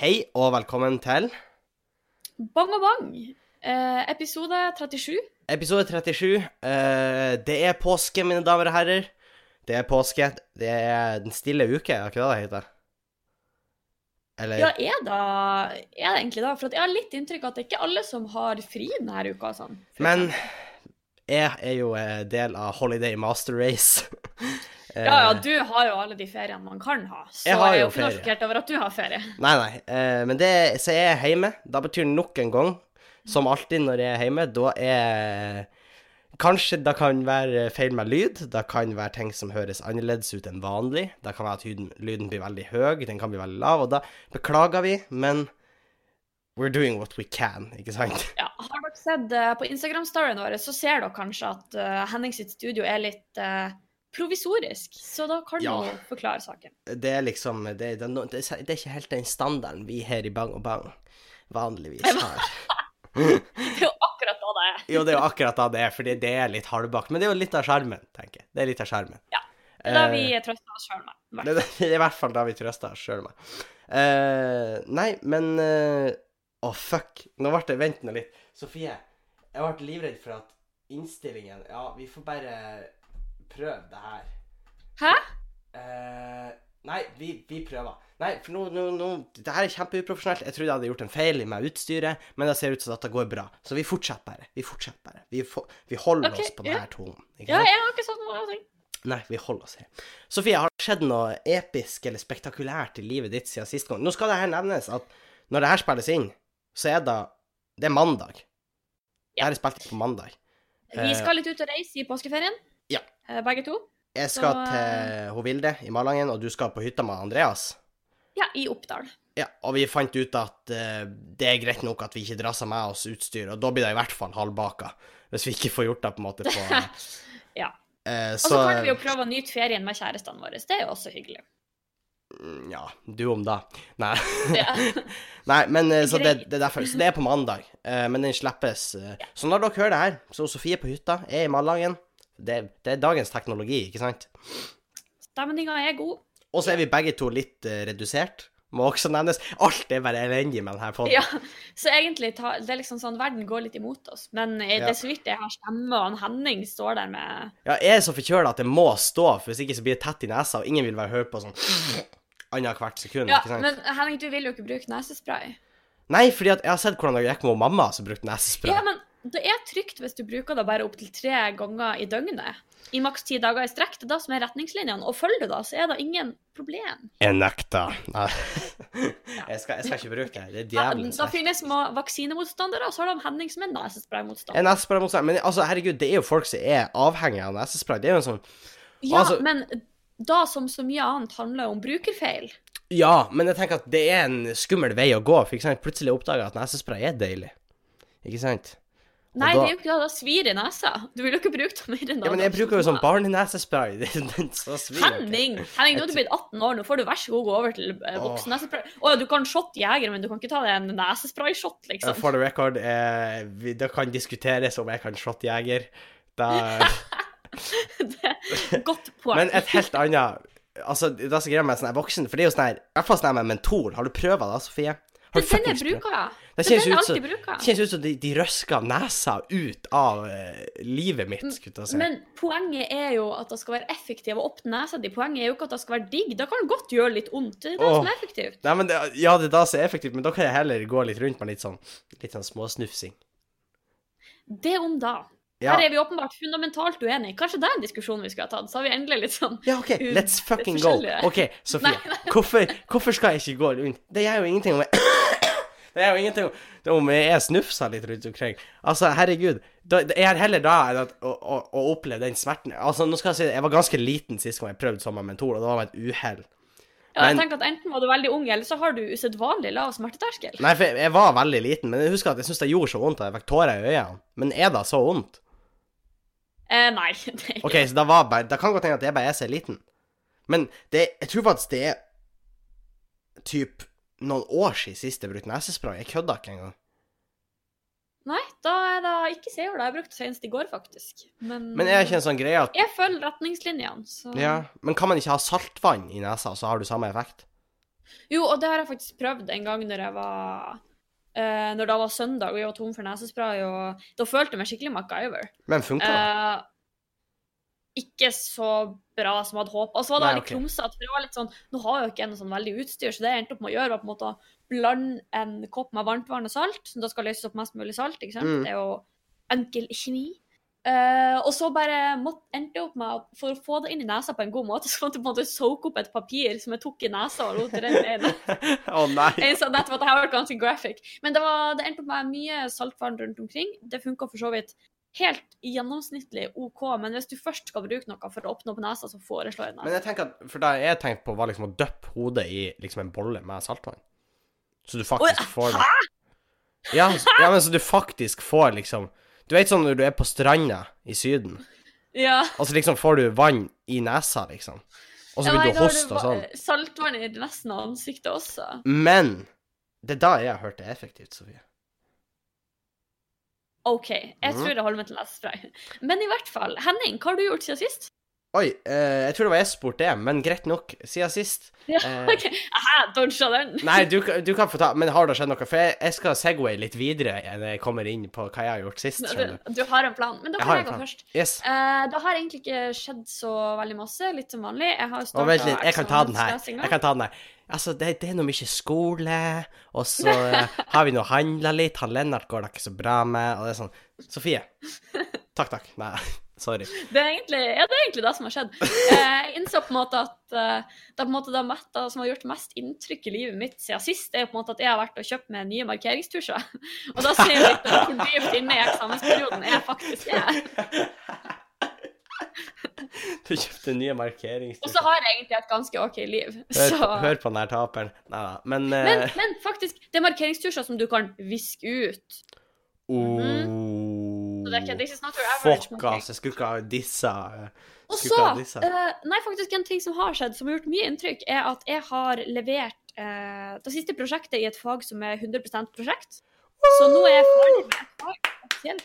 Hei og velkommen til Bang og bang. Eh, episode 37. episode 37. Eh, det er påske, mine damer og herrer. Det er påske. Det er den stille uke, er ikke det det heter? Eller Ja, er det, er det egentlig da? For at jeg har litt inntrykk av at det ikke er alle som har fri denne uka. Sånn, Men jeg er jo eh, del av Holiday Master Race. Eh, Ja, ja, du har jo alle de feriene man kan ha. Så Jeg er jo ikke noe sjokkert over at du har ferie. Nei, nei. Eh, men det Så jeg er hjemme. Da betyr det nok en gang, som alltid når jeg er hjemme, da er Kanskje det kan være feil med lyd. Det kan være ting som høres annerledes ut enn vanlig. Det kan være at lyden, lyden blir veldig høy, den kan bli veldig lav, og da beklager vi, men we're doing what we can, ikke sant? Ja, har dere sett uh, på Instagram-storyen vår, så ser dere kanskje at uh, Henning sitt studio er litt eh, provisorisk. Så da kan Ja. du forklare saken. Det er liksom Det, det, det, er ikke helt den standarden vi her i Bang og Bang vanligvis har. Det er jo akkurat da det er. Jo, det er jo akkurat da det er, fordi det er litt halvbakt. Men det er jo litt av sjarmen, tenker jeg. Det er litt av sjarmen. Ja, Det er da Eh, vi trøster oss sjøl med. Det, det er i hvert fall da vi trøster oss sjøl med. Uh, nei, men Å, uh, oh, fuck. Nå ble det Vent nå litt. Sofie, jeg ble livredd for at innstillingen Ja, vi får bare prøve det her. Hæ? Eh, nei, vi, vi prøver. Nei, for nå, nå, nå Det her er kjempeuprofesjonelt. Jeg trodde jeg hadde gjort en feil med utstyret, men det ser ut som at det går bra. Så vi fortsetter bare. Vi fortsetter bare. Vi, for, vi holder okay, oss på ja. denne tonen. Ikke Ja, sant? jeg har ikke sagt noe. Nei, vi holder oss her. Sofie, har det skjedd noe episk eller spektakulært i livet ditt siden sist gang? Nå skal det her nevnes at når det her spilles inn, så er det Det er mandag. Det her er spilt inn på mandag. Vi skal litt ut og reise i påskeferien, Ja. eh, begge to. Jeg skal Så, til hun Vilde i Malangen, og du skal på hytta med Andreas. Ja, i Oppdal. Ja, og vi fant ut at uh, det er greit nok at vi ikke drasser med oss utstyr, og da blir det i hvert fall halvbaka. Hvis vi ikke får gjort det på en måte på Ja. eh, Og så kan vi jo prøve å nyte ferien med kjærestene våre. Det er jo også hyggelig. Mm, Ja, du om det. Nei. Ja. Nei, men eh, så det, det er derfor. Så det er på mandag. uh, men den slippes Ja. Så når dere hører det her, så er Sofie på hytta, jeg er i Malangen. Det, det er dagens teknologi, ikke sant? Stemninga er god. Og så er vi begge to litt uh, redusert. Må også nevnes. Alt er bare elendig med denne poden. Ja, så egentlig ta, det er liksom sånn verden går litt imot oss. Men eh, Ja. det er så vidt jeg har stemme, og Henning står der med Ja, jeg er så forkjøla at det må stå, for hvis ikke så blir det tett i nesa, og ingen vil være hørt på sånn annethvert sekund. Ja, ikke sant? men Henning, du vil jo ikke bruke nesespray. Nei, fordi at jeg har sett hvordan det gikk med mamma som brukte nesespray. Ja, men det er trygt hvis du bruker det bare opptil tre ganger i døgnet. I maks ti dager i strekk. Det er det som er retningslinjene. Og følger du det, så er det ingen problem. Jeg nekter. Nei. Jeg skal, jeg skal ikke bruke det. Det er Ja, djevelens da finnes vaksinemotstandere, og så har de Henning som er nesespraymotstander. En nesespraymotstander. Men altså, herregud, det er jo folk som er avhengige av nesespray. Det er jo en sånn Ja, altså- men da som så mye annet handler om brukerfeil. Ja, men jeg tenker at det er en skummel vei å gå. For ikke sant? plutselig oppdager jeg at nesespray er deilig. Ikke sant? Nei, da- det er jo ikke det. Det svir i nesa. Du vil jo ikke bruke det mer enn det. Ja, men jeg bruker jo sånn barnenesespray. Er svir. Henning! Henning, nå er du blitt 18 år, nå får du vær så god gå over til eh, voksennesespray. Å ja, du kan shotte jeger, men du kan ikke ta deg en nesespray-shot, liksom. For the record, eh, vi, det kan diskuteres om jeg kan shot jeger. Da, Det er Godt poeng. men et helt annet Altså, det er så greia med sånn voksen, for det er jo sånn her I hvert fall sånn her med mentol. Har du prøvd det, Sofie? Har du den jeg bruker. Det Det kjennes ut som, kjennes ut som de, de røsker nesa ut av eh, livet mitt, skulle jeg si. Men poenget er jo at det skal være effektivt å åpne nesa di. Poenget er jo ikke at det skal være digg. Da kan det godt gjøre litt vondt. Det er det Åh. som er effektivt. Nei, men det, ja, det er da som er effektivt, men da kan jeg heller gå litt rundt med litt sånn, litt sånn småsnufsing. Det om da. Ja. Her er vi åpenbart fundamentalt uenige. Kanskje det er en diskusjon vi skulle ha tatt. Så har vi endelig litt sånn Ja, OK, let's fucking go. forskjellige. OK, Sofie. Nei, Hvorfor, hvorfor skal jeg ikke gå rundt? Det gjør jo ingenting om jeg Det er jo ingenting om- jeg jeg snufser litt rundt omkring. Altså, herregud. Da, jeg har heller da enn å, å, å oppleve den smerten. Altså, nå skal jeg si det, jeg var ganske liten sist gang jeg prøvde med mentol, og det var et uhell. Ja, jeg Men- tenker at Enten var du veldig ung, eller så har du usedvanlig lav smerteterskel. Nei, for jeg, jeg var veldig liten, men jeg husker at jeg syntes det gjorde så vondt at jeg fikk tårer i øynene. Men er det så vondt? Eh, nei. Det er ikke. OK, så det var bare Det kan godt hende at jeg bare er så liten. Men det, jeg tror faktisk det er typ noen år siden sist jeg brukte nesespray. Jeg kødda ikke engang. Nei, da er det ikke se år. da. Jeg brukte det senest i går, faktisk. Men, Men er ikke en sånn greie at jeg følger retningslinjene, så Ja, men kan man ikke ha saltvann i nesa, så har du samme effekt? Jo, og det har jeg faktisk prøvd en gang når jeg var eh, Når det var søndag og jeg var tom for nesespray, og da følte jeg meg skikkelig MacGyver. Men funka det? Eh, ikke så bra som jeg hadde håpet. Og så var det Nei, litt ok. klumsete. For det var litt sånn Nå har jo ikke jeg noe sånn veldig utstyr, så det jeg endte opp med å gjøre, var på en måte å blande en kopp med varmt vann og salt, som da skal løses opp mest mulig salt, ikke sant. Mm. Det er jo enkel kjemi. Uh, og så bare måtte, endte jeg opp med for å få det inn i nesa på en god måte, så måtte jeg på en måte soake opp et papir som jeg tok i nesa og lot det renne ned. i. Å nei. Jeg innså nettopp at det her var ganske graphic. Men det, var, det endte opp med mye saltvann rundt omkring. Det funka for så vidt helt gjennomsnittlig OK, men hvis du først skal bruke noe for å oppnå på nesa, så foreslår jeg Men jeg tenker at, for det jeg tenkte på, var liksom å døppe hodet i liksom en bolle med saltvann. Så du faktisk får det. Ja, ja, men så du faktisk får liksom Du vet sånn når du er på stranda i Syden, Ja. og så liksom får du vann i nesa, liksom. Og så Ja, vil du hoste og sånn. Saltvann i resten av ansiktet også. Men det er da jeg har hørt det er effektivt, Sofie. OK, jeg Mhm. tror jeg holder meg til nesespray. Men i hvert fall, Henning, hva har du gjort siden sist? Oi, eh, jeg tror det var jeg som spurte det, men greit nok. Siden sist Ja, Eh. OK. Aha, dodga den. Nei, du, du kan få ta Men har det skjedd noe? For jeg, jeg skal segway litt videre når jeg kommer inn på hva jeg har gjort sist. du. Du, har en plan. Men da kan jeg, jeg gå først. Yes. Eh, det har egentlig ikke skjedd så veldig masse, litt som vanlig. Jeg har starta vent litt, jeg kan ta den her. Jeg kan ta den her. Altså, det, det er noe mye skole, og så eh, har vi nå handla litt. Han Lennart går det ikke så bra med, og det er sånn Sofie. Takk, takk. Nei, sorry. Det er egentlig, ja, det er egentlig det som har skjedd. Eh, Jeg innså på en måte at eh, det, er på en måte det mette som har gjort mest inntrykk i livet mitt siden sist, er på en måte at jeg har vært og kjøpt meg nye markeringstusjer. Og da sier jeg litt om hvor dypt inne i eksamensperioden jeg faktisk er. Du kjøpte nye Og så har jeg egentlig et ganske OK liv. Hør, Så. hør på den her taperen. Nei da. Men, Men, eh, men faktisk, det er markeringstusjer som du kan viske ut. oh, Så det er ikke, this is not your average Fuck, ass. Jeg skulle ikke ha dissa eh, Og så, eh, nei, faktisk en ting som har skjedd, som har gjort mye inntrykk, er at jeg har levert uh, det siste prosjektet i et fag som er 100% prosjekt. Så nå er jeg ferdig med et fag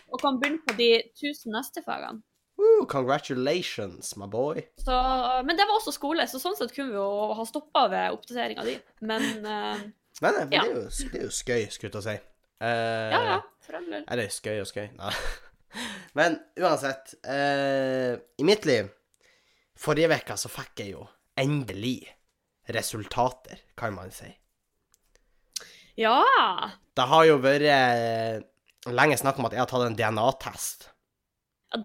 og kan begynne på de 1000 neste fagene. Woo, congratulations, my boy. Så, men det var også skole, så sånn sett kunne vi jo ha stoppa ved oppdateringa di. Men uh, Nei, nei, men Ja. det, er jo, det er jo skøy, skulle jeg til å si. Uh, ja, ja, for all del. Eller skøy og skøy. Nei. Men uansett. uh, I mitt liv Forrige uke så fikk jeg jo endelig resultater, kan man si. Ja! Det har jo vært lenge snakk om at jeg har tatt en DNA-test.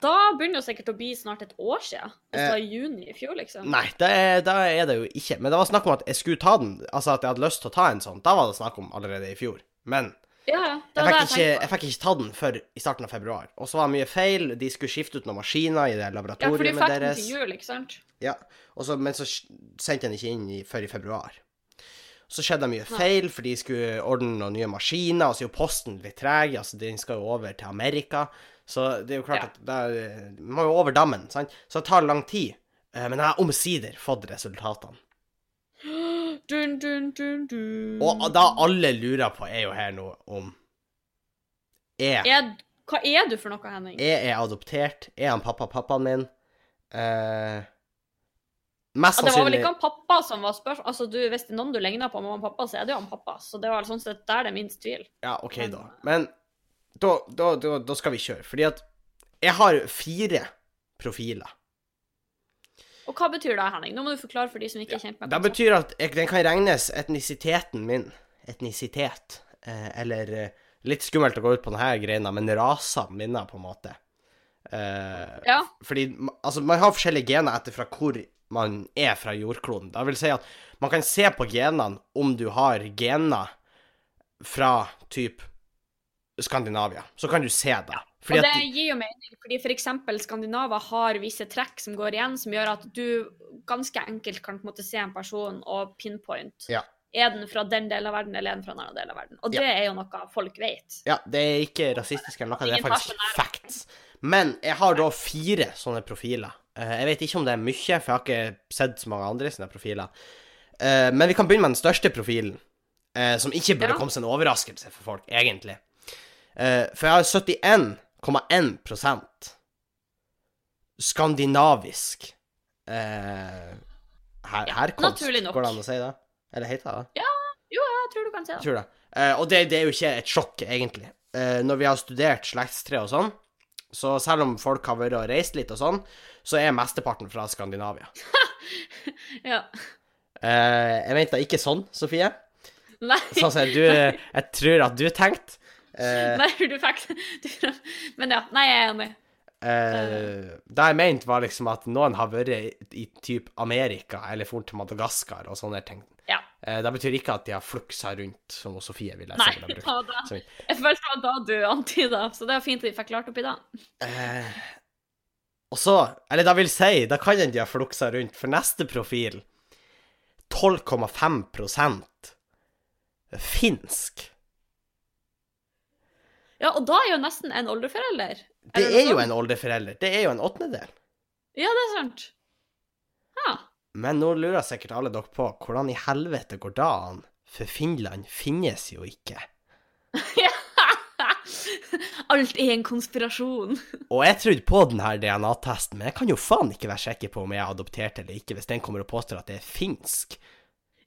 Da begynner det sikkert å bli snart et år siden. Hvis det var i juni i fjor, liksom. Nei, det er, det er det jo ikke. Men det var snakk om at jeg skulle ta den. Altså at jeg hadde lyst til å ta en sånn. Da var det snakk om allerede i fjor. Men Ja. Jeg fikk, jeg ikke, jeg fikk ikke ta den før i starten av februar. Og så var det mye feil. De skulle skifte ut noen maskiner i det laboratoriet Ja, for de fikk den til jul, ikke sant? Ja, Også, men så sendte den ikke inn i, før i februar. Så skjedde det mye feil, for de skulle ordne noen nye maskiner, og så er jo posten litt treg, altså den skal jo over til Amerika. Så det er jo klart Ja. at det er, må jo over dammen, sant? Så det tar lang tid. Eh, Men jeg har omsider fått resultatene. Dun, dun, dun, dun. Og da alle lurer på, er jo her nå om er, er, Hva er du for noe, Henning? er jeg adoptert? Er han pappa pappaen min? Eh, mest Ja, det var vel ikke han pappa som var spørsmålet. Altså, du, Hvis det er noen du ligner på mamma og pappa, så er det jo han pappa. Så det var sånn sett der det er minst tvil. Ja, OK, da. Men da, da, da, da skal vi kjøre. Fordi at jeg har fire profiler. Og hva betyr det, Henning? Nå må du forklare for de som ikke er kjent med Det konseptet. betyr at jeg, den kan regnes etnisiteten min Etnisitet. Eh, eller eh, Litt skummelt å gå ut på denne greina, men rasene minner, på en måte. Eh, Ja. Fordi altså, man har forskjellige gener etter fra hvor man er fra jordkloden. Det vil si at man kan se på genene om du har gener fra typ Skandinavia. Så kan du se det. Fordi Og det de- gir jo mening, fordi f.eks. Skandinava har visse trekk som går igjen, som gjør at du ganske enkelt kan på en måte se en person og pinpoint. Ja. Er den fra den delen av verden, eller er den fra en annen del av verden? Og det er jo noe folk vet. Ja, det er ikke rasistisk eller noe, det er faktisk facts. Men jeg har da fire sånne profiler. Eh, Jeg vet ikke om det er mye, for jeg har ikke sett så mange andre sine profiler. Eh, Men vi kan begynne med den største profilen, eh, som ikke burde Ja. komme som en overraskelse for folk, egentlig. Eh, For jeg har 71,1% skandinavisk eh, her, Ja, herkomst. naturlig nok. Går det an å si det? Eller heter det? Jo, jeg tror du kan si det. tror det. Eh, og det, det er jo ikke et sjokk, egentlig. Eh, når vi har studert slektstre og sånn, så selv om folk har vært og reist litt og sånn, så er mesteparten fra Skandinavia. Ja. Eh, jeg mente ikke sånn, Sofie. Nei, Sånn som du Jeg tror at du tenkte. Eh, nei, du fikk Men ja, nei, jeg er enig. eh, det jeg mente, var liksom at noen har vært i, i typ Amerika eller fort til Madagaskar og sånne ting. Ja. Eh, det betyr ikke at de har fluksa rundt, som Sofie ville Nei, brukt. da. Jeg følte det var da du antyda, så det var fint at vi fikk klart opp i det. Eh, og så, eller da vil si, da kan de ha fluksa rundt, for neste profil 12,5% finsk. Ja, og da er jo nesten en oldeforelder. Det det er jo en oldeforelder. Det er jo en åttendedel. Ja, det er sant. Ja. Men nå lurer sikkert alle dere på hvordan i helvete går det an? For Finland finnes jo ikke. Alt er en konspirasjon. Og jeg trodde på den her DNA-testen, men jeg kan jo faen ikke være sikker på om jeg er adoptert eller ikke, hvis den kommer og påstår at det er finsk.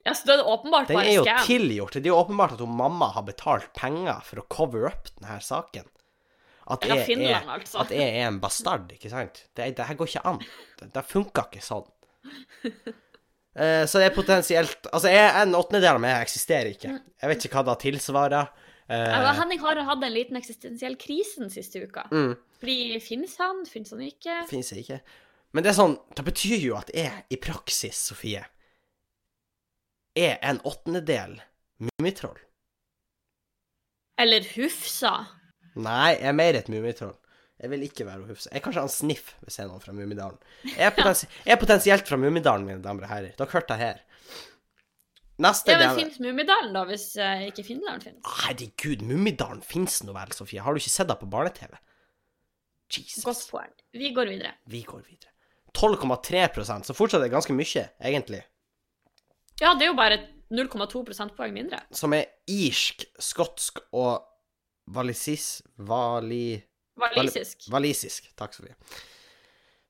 Ja, så det er det åpenbart bare er jo tilgjort. Det er jo åpenbart at hun mamma har betalt penger for å cover up denne saken. At jeg, Finland, er, altså. at jeg er en bastard, ikke sant? Det, det her går ikke an. Det, det funker ikke sånn. Uh, så det er potensielt Altså, jeg, en åttendedel av meg eksisterer ikke. Jeg vet ikke hva det tilsvarer. Uh, Henning har hatt en liten eksistensiell krise den siste uka. mm, Fordi fins han, Fins han ikke? Fins jeg ikke. Men det er sånn Det betyr jo at jeg i praksis, Sofie, er en åttendedel mummitroll. Eller Hufsa. Nei, jeg er mer et mummitroll. Jeg vil ikke være Hufsa. Jeg er kanskje han Sniff, hvis jeg er noen fra Mummidalen. Jeg jeg er potensielt fra Mummidalen, mine damer og herrer. Dere hørte det her. Neste Ja, men finnes Mummidalen, da, hvis uh, ikke Finland finnes? Herregud, Mummidalen fins nå vel, Sofie. Har du ikke sett det på barne-TV? Jesus. Godt poeng. Vi går videre. Vi går videre. 12,3% så fortsatt er det ganske mye, egentlig. Ja, det er jo bare 0,2 prosentpoeng mindre. Som er irsk, skotsk og walisis... Vali... Walisisk. Walisisk. Takk, Sofie.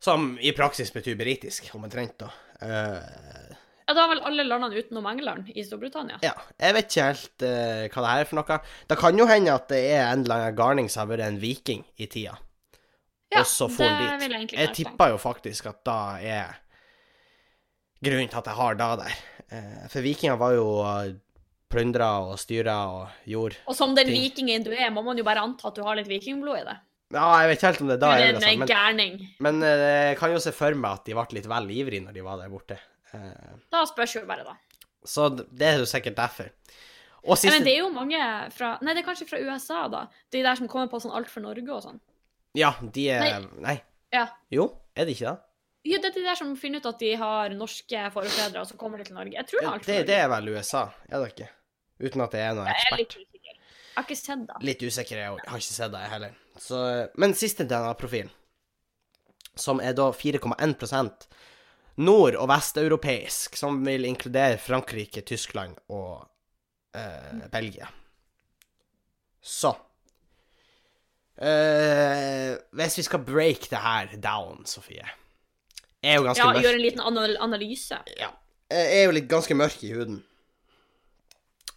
Som i praksis betyr britisk, omtrent, da. Uh, Ja, da er vel alle landene utenom England i Storbritannia. ja, jeg vet ikke helt uh, hva det her er for noe. Det kan jo hende at det er en eller annen garning som har vært en viking i tida, Ja, og så han dit. vil jeg Jeg tipper jo faktisk at da er grunnen til at jeg har da der. Eh, for vikinger var jo uh, plyndra og styra og gjorde Og som den ting. vikingen du er, må man jo bare anta at du har litt vikingblod i det. Ja, jeg vet ikke helt om det da er det, ha men, men eh, jeg kan jo se for meg at de ble litt vel ivrige når de var der borte. Eh, Da spørs jo bare, da. så det er jo sikkert derfor. Og Ja, men det er jo mange fra Nei, det er kanskje fra USA, da. De der som kommer på sånn Alt for Norge og sånn. Ja, de er Nei. Ja. Jo, er de ikke det? Jo, det er de der som finner ut at de har norske forfedre, og så kommer de til Norge. Jeg tror det Det, det er vel USA, er det ikke? Uten at jeg er noen ekspert. Jeg er litt usikker. Jeg har ikke sett det. Litt usikker, jeg òg. Har ikke sett det, jeg heller. Så, men siste DNA-profil, som er da 4,1% nord- og vesteuropeisk, som vil inkludere Frankrike, Tyskland og eh, Belgia. Så eh, Hvis vi skal break det her down, Sofie er jo ganske Ja, mørk. gjøre en liten anal analyse. Ja. Jeg er jo litt ganske mørk i huden.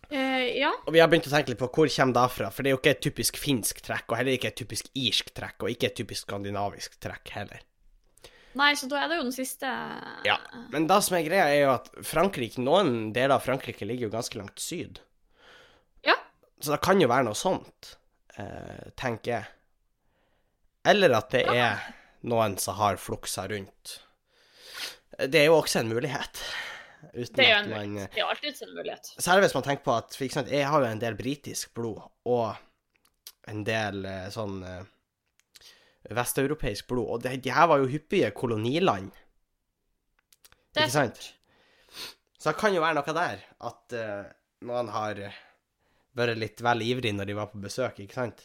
Uh, ja. Og vi har begynt å tenke litt på hvor kommer det fra, for det er jo ikke et typisk finsk trekk, og heller ikke et typisk irsk trekk, og ikke et typisk skandinavisk trekk heller. Nei, så da er det jo den siste Ja, Men det som er greia, er jo at Frankrike, noen deler av Frankrike ligger jo ganske langt syd. Ja. Så det kan jo være noe sånt, eh, tenker jeg. Eller at det er noen som har fluksa rundt. Det er jo også en mulighet. Uten Det er jo en man mulighet. Det er alltid en mulighet. Særlig hvis man tenker på at for eksempel, jeg har jo en del britisk blod, og en del eh, sånn eh, vesteuropeisk blod, og de, de her var jo hyppige koloniland. Det er Ikke sant? Så det kan jo være noe der, at uh, noen har vært litt vel ivrig når de var på besøk, ikke sant?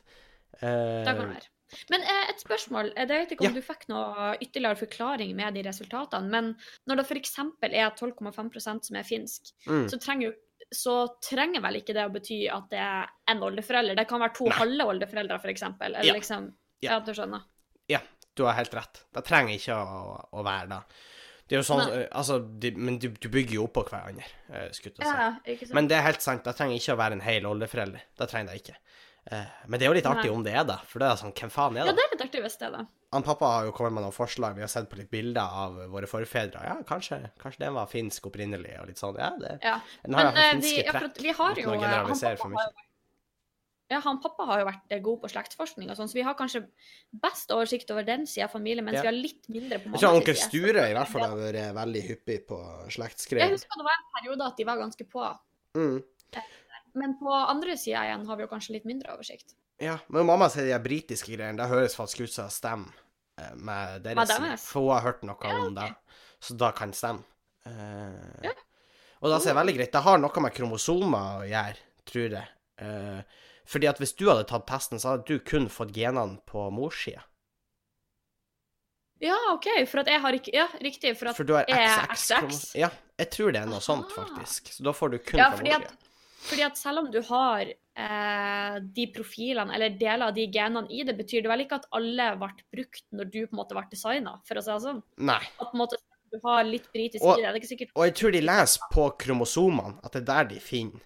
Uh, Det kan være. Men eh, et spørsmål. Eh, Jeg vet ikke om Ja. du fikk noe ytterligere forklaring med de resultatene, men når det f.eks. er 12,5% som er finsk, mm, så trenger så trenger vel ikke det å bety at det er en oldeforelder. Det kan være to Nei. halve oldeforeldre, f.eks. Eller Ja. liksom Ja. Ja, du skjønner. Ja, du har helt rett. Det trenger ikke å, å være det. Det er jo sånn, Nei. eh, altså, de, Men du, du bygger jo opp på hverandre, eh, jeg si. Ja. Men det er helt sant, Det trenger ikke å være en hel oldeforelder. Det trenger det ikke. Eh, men det er jo litt artig Nei. om det er det, for det er sånn, hvem faen er det? ja, det? er litt artig hvis det er det. Han pappa har jo kommet med noen forslag, vi har sett på litt bilder av våre forfedre. Ja, kanskje, kanskje den var finsk opprinnelig, og litt sånn. Ja, det Ja. Den har Men eh, finske vi, ja, trekk, at vi har jo eh, han pappa har Ja, han pappa har jo vært eh, god på slektsforskning og sånn, så vi har kanskje best oversikt over den sida av familien, mens Ja. vi har litt mindre på mammas onkel side. Sture i hvert fall har vært veldig hyppig på Jeg husker det var en periode at de var ganske på, Mm. Men på andre sida igjen har vi jo kanskje litt mindre oversikt. Ja, men mamma sier de britiske greiene, det høres faktisk ut som det stemmer eh, med deres side. For hun har hørt noe Ja, om det, så da kan det stemme. Uh, Ja. Og da sier jeg veldig greit. Det har noe med kromosomer å gjøre, tror jeg. Uh, fordi at hvis du hadde tatt testen, så hadde du kun fått genene på morssida. Ja, OK, for at jeg har ikke Ja, riktig, for at For du har jeg er XX. Ja, jeg tror det er noe sånt, faktisk. Så da får du kun Ja, fra morssida. Fordi at selv om du har eh, de profilene, eller deler av de genene i det, betyr det vel ikke at alle ble brukt når du på en måte ble designa, for å si det sånn. Nei. At på en måte du har litt britisk Og- i det. Det er ikke sikkert Og jeg tror de leser på kromosomene at det er der de finner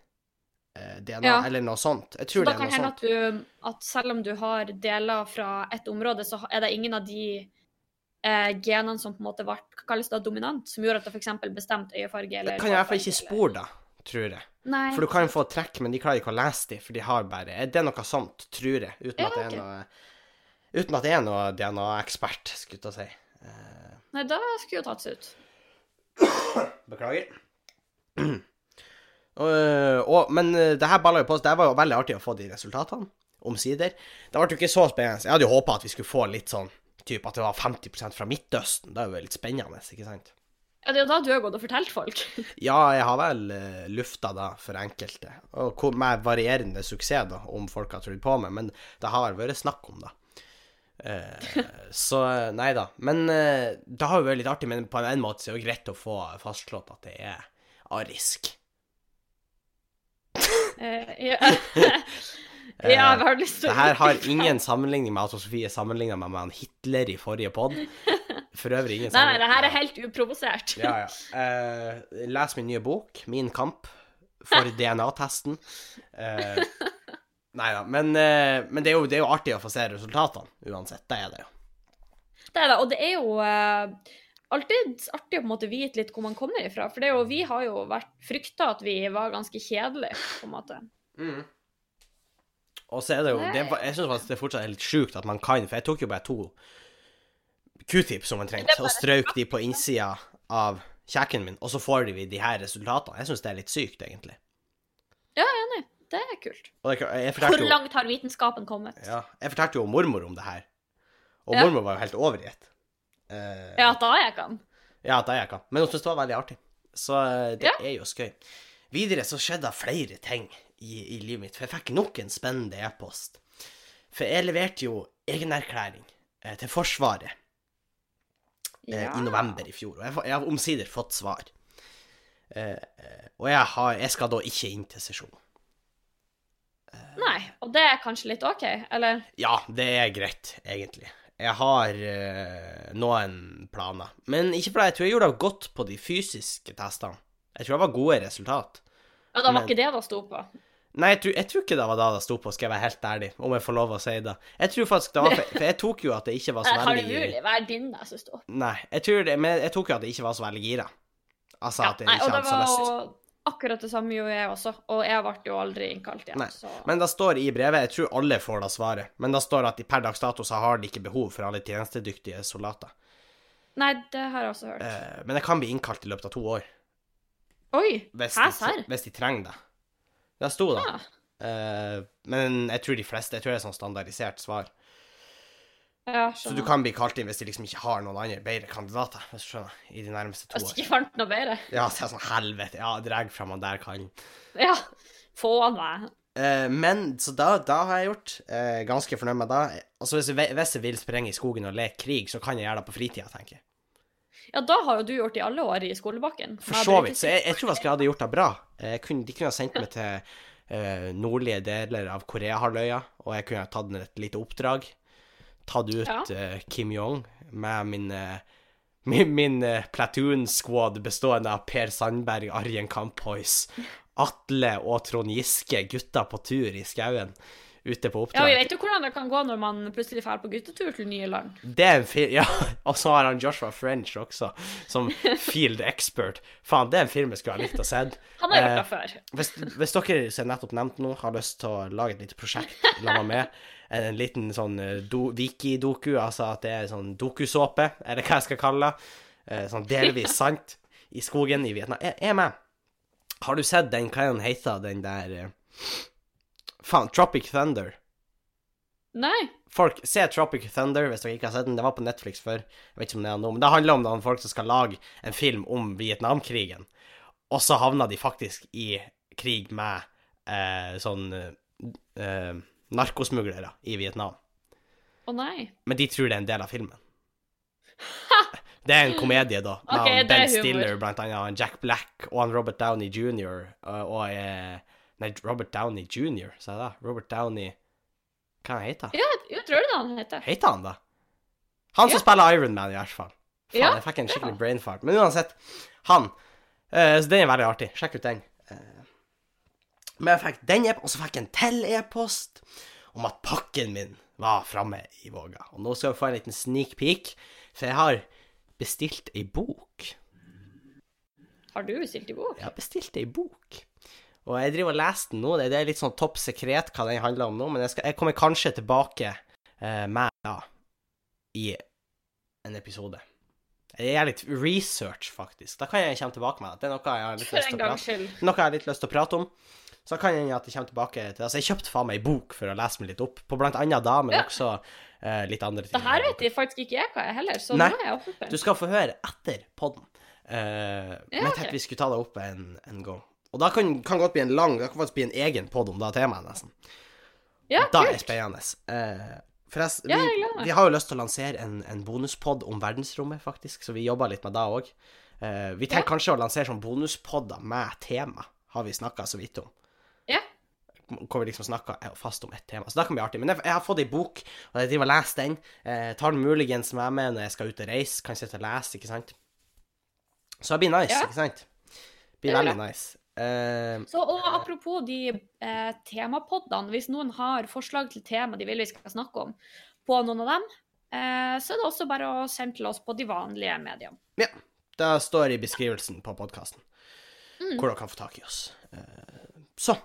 eh, DNA, Ja. eller noe sånt. Jeg Så tror da det er kan noe hende at, du, at selv om du har deler fra et område, så er det ingen av de eh, genene som på en måte ble kalles da dominant, som gjorde at det f.eks. bestemte øyefarge eller Det kan jeg i hvert fall ikke spore det, tror jeg. Nei. For du kan jo få trekk, men de klarer ikke å lese de, for de har bare Det er noe sånt, tror jeg, uten at det er noe Uten at det er noe DNA-ekspert, skulle jeg si. Eh, Nei, da skulle jo tatt seg ut. beklager. Uh, og, men eh, det her balla jo på Det var jo veldig artig å få de resultatene, omsider. Det ble jo ikke så spennende. Jeg hadde jo håpa at vi skulle få litt sånn typ at det var 50% fra Midtøsten. Det er jo litt spennende, ikke sant? Ja, det er jo da du har gått og fortalt folk. Ja, jeg har vel uh, lufta da for enkelte, og med varierende suksess, da, om folk har trodd på meg, men det har vært snakk om det. Uh, så nei da. Men uh, det har jo vært litt artig, men på en måte så er det jo greit å få fastslått at det er arisk. uh, ja. ja, jeg har lyst til Det her har ingen sammenligning med at Sofie sammenligna meg med han Hitler i forrige pod. For øvrig ingen Nei, nei, det her er helt uprovosert. Ja, ja. Eh, les min nye bok, 'Min kamp', for DNA-testen. Eh, nei da. Men, eh, men det, er jo, det er jo artig å få se resultatene, uansett. Det er det jo. Det er det, og det er jo eh, alltid artig å på en måte vite litt hvor man kommer ifra. For det jo, vi har jo vært frykta at vi var ganske kjedelige, på en måte. Og så er det jo det, Jeg syns faktisk det fortsatt er litt sjukt at man kan, for jeg tok jo bare to q-tips som man trengte, og strøk de på innsida av kjeken min, og så får vi de her resultatene. Jeg syns det er litt sykt, egentlig. Ja, jeg er enig. Det er kult. Hvor langt har vitenskapen kommet? ja, jeg fortalte jo mormor om det her, og Ja. mormor var jo helt overgitt. Uh, Ja, da jeg kan. Ja, da jeg kan. Men hun syntes det var veldig artig. Så eh, det Ja. er jo skøy. Videre så skjedde det flere ting i, i livet mitt, for jeg fikk nok en spennende e-post. For jeg leverte jo egenerklæring eh, til Forsvaret Ja. i november i fjor, og jeg, jeg har omsider fått svar. Eh, eh, og jeg, har, jeg skal da ikke inn til sesjon. Nei, og det er kanskje litt OK, eller? Ja, det er greit, egentlig. Jeg har eh, noen planer. Men ikke fordi jeg tror jeg gjorde det godt på de fysiske testene. Jeg tror det var gode resultat. Ja, da var Men- ikke det det sto på. Nei, jeg tror, jeg tror ikke det var da det sto på, skal jeg være helt ærlig, om jeg får lov å si det. Jeg tror faktisk det var For, for jeg tok jo at det ikke var så Det kan Hva er din da som står. Nei, jeg tror det, men jeg tok jo at det ikke var så veldig gira. Altså Ja, at jeg nei, ikke og det hadde så var lyst. jo akkurat det samme gjorde jeg også, og jeg ble jo aldri innkalt igjen. Nei, Så. Men det står i brevet, jeg tror alle får da svaret, men det står at de per dags dato så har de ikke behov for alle tjenestedyktige soldater. Nei, det har jeg også hørt. Eh, men jeg kan bli innkalt i løpet av to år, Oi, hvis, hæ, serr? hvis de trenger det. Det sto det. Ja. Uh, men jeg tror de fleste, jeg tror det er sånn standardisert svar. Ja, Så du kan bli kalt inn hvis de liksom ikke har noen andre bedre kandidater, hvis du skjønner, i de nærmeste to Hvis år. ikke fant noe bedre. Ja, så er sånn helvete, ja, dreg fram han der kan. Ja, få meg. Uh, men, så da, da har jeg gjort, Uh, ganske fornøyd med det. Altså, hvis hvis jeg vil sprenge i skogen og leke krig, så kan jeg gjøre det på fritida, tenker jeg. Ja, da har jo du gjort i alle år i skolebakken. For så vidt. Så jeg, jeg tror faktisk jeg hadde gjort det bra. Jeg kunne, de kunne ha sendt meg til uh, nordlige deler av Koreahalvøya, og jeg kunne ha tatt et lite oppdrag. Tatt ut Ja. uh, Kim Jong med min, uh, Min, min eh, platoon squad bestående av Per Sandberg, Arjen Kamphois, Atle og Trond Giske, gutta på tur i skauen ute på Ja. Vi vet jo hvordan det kan gå når man plutselig drar på guttetur til nye land. Det er en film Ja, og så har han Joshua French også, som field expert. Faen, det er en film jeg skulle ha likt å se. Han har gjort Eh, det før. Hvis, hvis dere som nettopp nevnte nå, har lyst til å lage et lite prosjekt la meg med, en, en liten sånn eh, do, wiki-doku, altså at det er sånn dokusåpe, eller hva jeg skal kalle det, eh, sånn delvis sant, i skogen i Vietnam, jeg er med. Har du sett den, hva den heter, den der eh, Faen, Tropic Thunder. Nei. Folk, se Tropic Thunder hvis dere ikke har sett den. Det var på Netflix før. Jeg vet ikke om det er noe, men det handler om noen folk som skal lage en film om Vietnamkrigen. Og så havna de faktisk i krig med eh, sånn eh, narkosmuglere i Vietnam. Å nei. Men de tror det er en del av filmen. Det er en komedie, da. Med Ok, det er ben. Stiller, blant annet. Jack Black og Robert Downey jr. Og, og eh, Nei, Robert Downey jr., sa jeg da. Robert Downey Hva heter han? Ja, jeg tror det han heter. Heter han da? Han som Ja. spiller Iron Man, i hvert fall. Faen, Ja, jeg fikk en skikkelig ja. brain fart. Men uansett, han. Uh, så den er veldig artig. Sjekk ut den. Uh, men jeg fikk den e- og så fikk jeg en til e-post om at pakken min var framme i Våga. Og nå skal vi få en liten sneak peek, for jeg har bestilt ei bok. Har du bestilt ei bok? Jeg har bestilt ei bok. Og jeg driver og leser den nå. Det det er litt sånn topp sekret hva den handler om nå, men jeg, skal, jeg kommer kanskje tilbake eh, med da i en episode. Jeg gjør litt research, faktisk. Da kan jeg komme tilbake med det. Det er noe jeg har litt lyst til å prate. Noe jeg har litt lyst til å prate om. Så kan jeg at jeg kommer tilbake til Altså, jeg kjøpte faen meg ei bok for å lese meg litt opp, på blant annet da, men Ja. også eh, litt andre ting. Det her vet jeg faktisk ikke jeg hva jeg heller, så Nei. nå er jeg åpen. Du skal få høre etter podden. Uh, men jeg tenkte vi skulle ta det opp en, en gang. Og da kan, kan godt bli en lang Det kan faktisk bli en egen podd om det temaet, nesten. Ja, Da er det spennende. Eh, forresten, Ja, vi, vi har jo lyst til å lansere en, en bonuspod om verdensrommet, faktisk, så vi jobber litt med det òg. vi tenker Ja. kanskje å lansere sånn bonuspodder med tema, har vi snakka så vidt om. Ja. Hvor vi liksom snakka fast om ett tema. Så det kan bli artig. Men jeg, jeg har fått ei bok, og jeg driver og leser den. Eh, tar den muligens med meg når jeg skal ut og reise. Kan sitte og lese, ikke sant. Så det blir nice, ikke sant? Blir Det blir veldig nice. Eh, Så, og apropos de eh, temapoddene, hvis noen har forslag til tema de vil vi skal snakke om på noen av dem, eh, så er det også bare å sende til oss på de vanlige mediene. Ja. Det står i beskrivelsen på podkasten Mm. hvor dere kan få tak i oss. Eh, Så,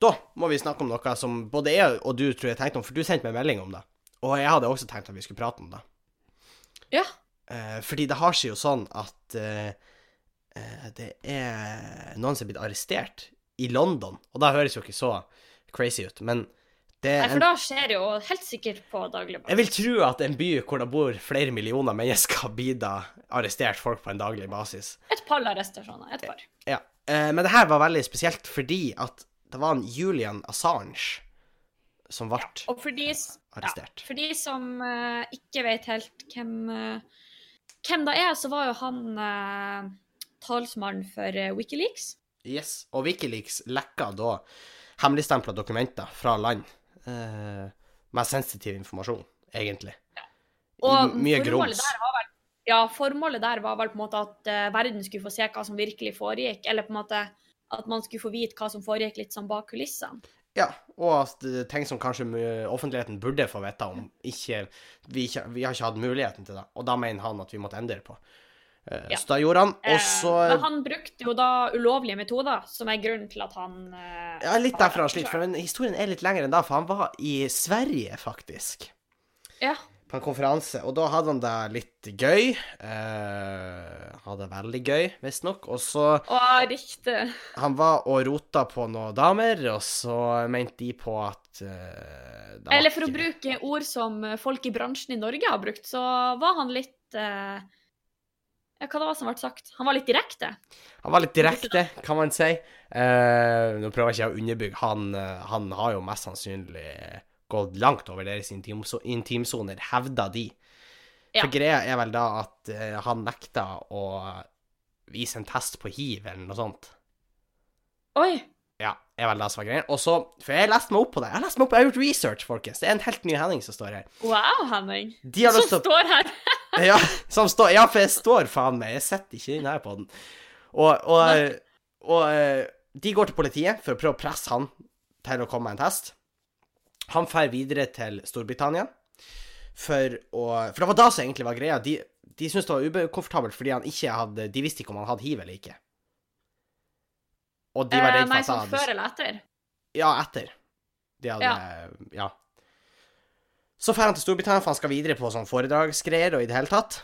da må vi snakke om noe som både jeg og du tror jeg tenkte om, for du sendte meg melding om det. Og jeg hadde også tenkt at vi skulle prate om det. Ja. Eh, fordi det har seg jo sånn at eh, det er noen som er blitt arrestert i London. Og da høres jo ikke så crazy ut, men det Nei, er for da skjer det jo helt sikkert på daglig basis. jeg vil tro at en by hvor det bor flere millioner mennesker, blir da arrestert folk på en daglig basis. Et par arrestasjoner. Et par. Ja. Eh, men det her var veldig spesielt fordi at det var en Julian Assange som ble Og for de, s- ja, arrestert. for de som eh, ikke vet helt hvem, eh, hvem det er, så var jo han talsmann for eh, Wikileaks. Yes. Og Wikileaks lekka da hemmeligstempla dokumenter fra land eh, med sensitiv informasjon, egentlig. Og I mye grums. vel ja, formålet der var vel på en måte at uh, verden skulle få se hva som virkelig foregikk, eller på en måte at man skulle få vite hva som foregikk litt sånn bak kulissene. Ja, og at er ting som kanskje offentligheten burde få vite om, ikke vi, ikke vi har ikke hatt muligheten til det. Og da mener han at vi måtte endre på. Eh, Ja. Så da gjorde han. Og Eh, Men han brukte jo da ulovlige metoder, som er grunnen til at han eh, Ja, litt derfor han sliter. men historien er litt lengre enn da, for han var i Sverige, faktisk. Ja. På en konferanse, og da hadde han det litt gøy. Eh, hadde det veldig gøy, visstnok. Og så Å, riktig. Han var og rota på noen damer, og så mente de på at eh, Eller for å bruke ord som folk i bransjen i Norge har brukt, så var han litt eh, Hva det var som ble sagt? Han var litt direkte. Han var litt direkte, kan man si. Eh, nå prøver jeg ikke å underbygge. Han, eh, han har jo mest sannsynlig gått langt over deres intimso- intimsoner, hevda de. Ja. For greia er vel da at eh, han nekta å vise en test på hiv eller noe sånt. Oi! Ja, er vel det som var greia. Og så For jeg har lest meg opp på det. Jeg har lest meg opp, jeg har gjort research, folkens. Det er en helt ny Henning som står her. Wow, Henning. Som å står her. ja, som står, ja, for jeg står faen meg. Jeg sitter ikke inne her på den. Og, og, og eh, de går til politiet for å prøve å presse han til å komme med en test. Han drar videre til Storbritannia for å For det var da som egentlig var greia. De, de syntes det var ukomfortabelt fordi han ikke hadde De visste ikke om han hadde hiv eller ikke. Og de var Eh, redd for nei, at sånn han hadde før eller etter? ja, etter. De hadde Ja. Så drar han til Storbritannia, for han skal videre på sånn foredragsgreier og i det hele tatt.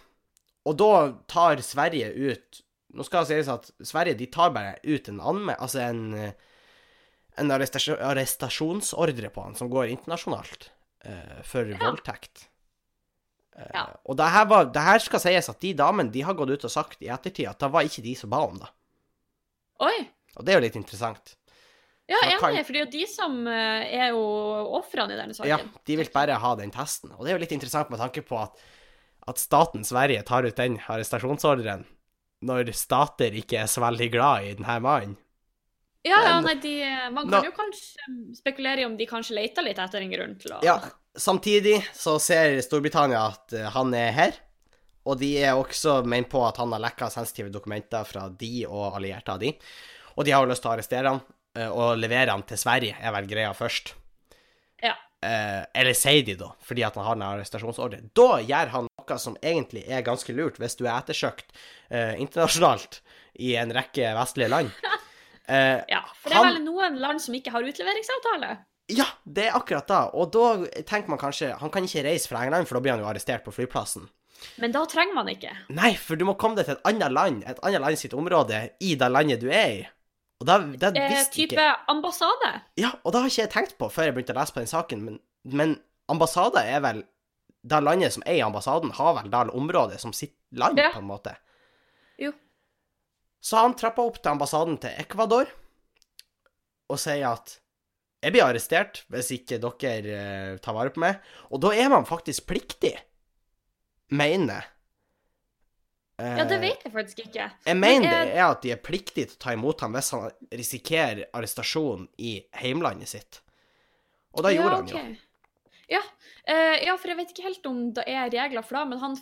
Og da tar Sverige ut Nå skal det sies at Sverige de tar bare ut en anme... Altså en en arrestasjon, arrestasjonsordre på han som går internasjonalt uh, for voldtekt. Eh, Ja. Og det her, var, det her skal sies at de damene de har gått ut og sagt i ettertid at det var ikke de som ba om det. Oi. Og det er jo litt interessant. Ja, enig, kan- for det er jo de som eh, er jo ofrene i denne saken. Ja, de vil bare ha den testen. Og det er jo litt interessant med tanke på at, at staten Sverige tar ut den arrestasjonsordren når stater ikke er så veldig glad i denne mannen. Ja, ja, nei, de, man Nå- kan jo kanskje spekulere i om de kanskje leter litt etter en grunn til å Ja, samtidig så ser Storbritannia at eh, han er her, og de er også ment på at han har lekka sensitive dokumenter fra de og allierte av de. Og de har jo lyst til å arrestere han eh, og levere han til Sverige, er vel greia først. Ja. Eh, eller sier de, da, fordi at han har en arrestasjonsordre. Da gjør han noe som egentlig er ganske lurt, hvis du er ettersøkt eh, internasjonalt i en rekke vestlige land. Eh, Ja, for det er Han- vel noen land som ikke har utleveringsavtale? ja, det er akkurat da. Og da tenker man kanskje Han kan ikke reise fra England, for da blir han jo arrestert på flyplassen. Men da trenger man ikke. Nei, for du må komme deg til et annet land, et annet land sitt område, i det landet du er i. Da, det Eh, type ikke ambassade. Ja, og det har ikke jeg tenkt på før jeg begynte å lese på den saken, men, men ambassade er vel Det landet som er i ambassaden, har vel det området som sitt land, Ja. på en måte. Jo. Så han trappa opp til ambassaden til Ecuador og sier at jeg blir arrestert hvis ikke dere eh, tar vare på meg. Og da er man faktisk pliktig, mener jeg. Ja, det Eh, vet jeg faktisk ikke. jeg Men mener er- det er at de er pliktige til å ta imot ham hvis han risikerer arrestasjon i heimlandet sitt. Og da gjorde han jo. Ja, eh, ja, for jeg vet ikke helt om det er regler for det, men han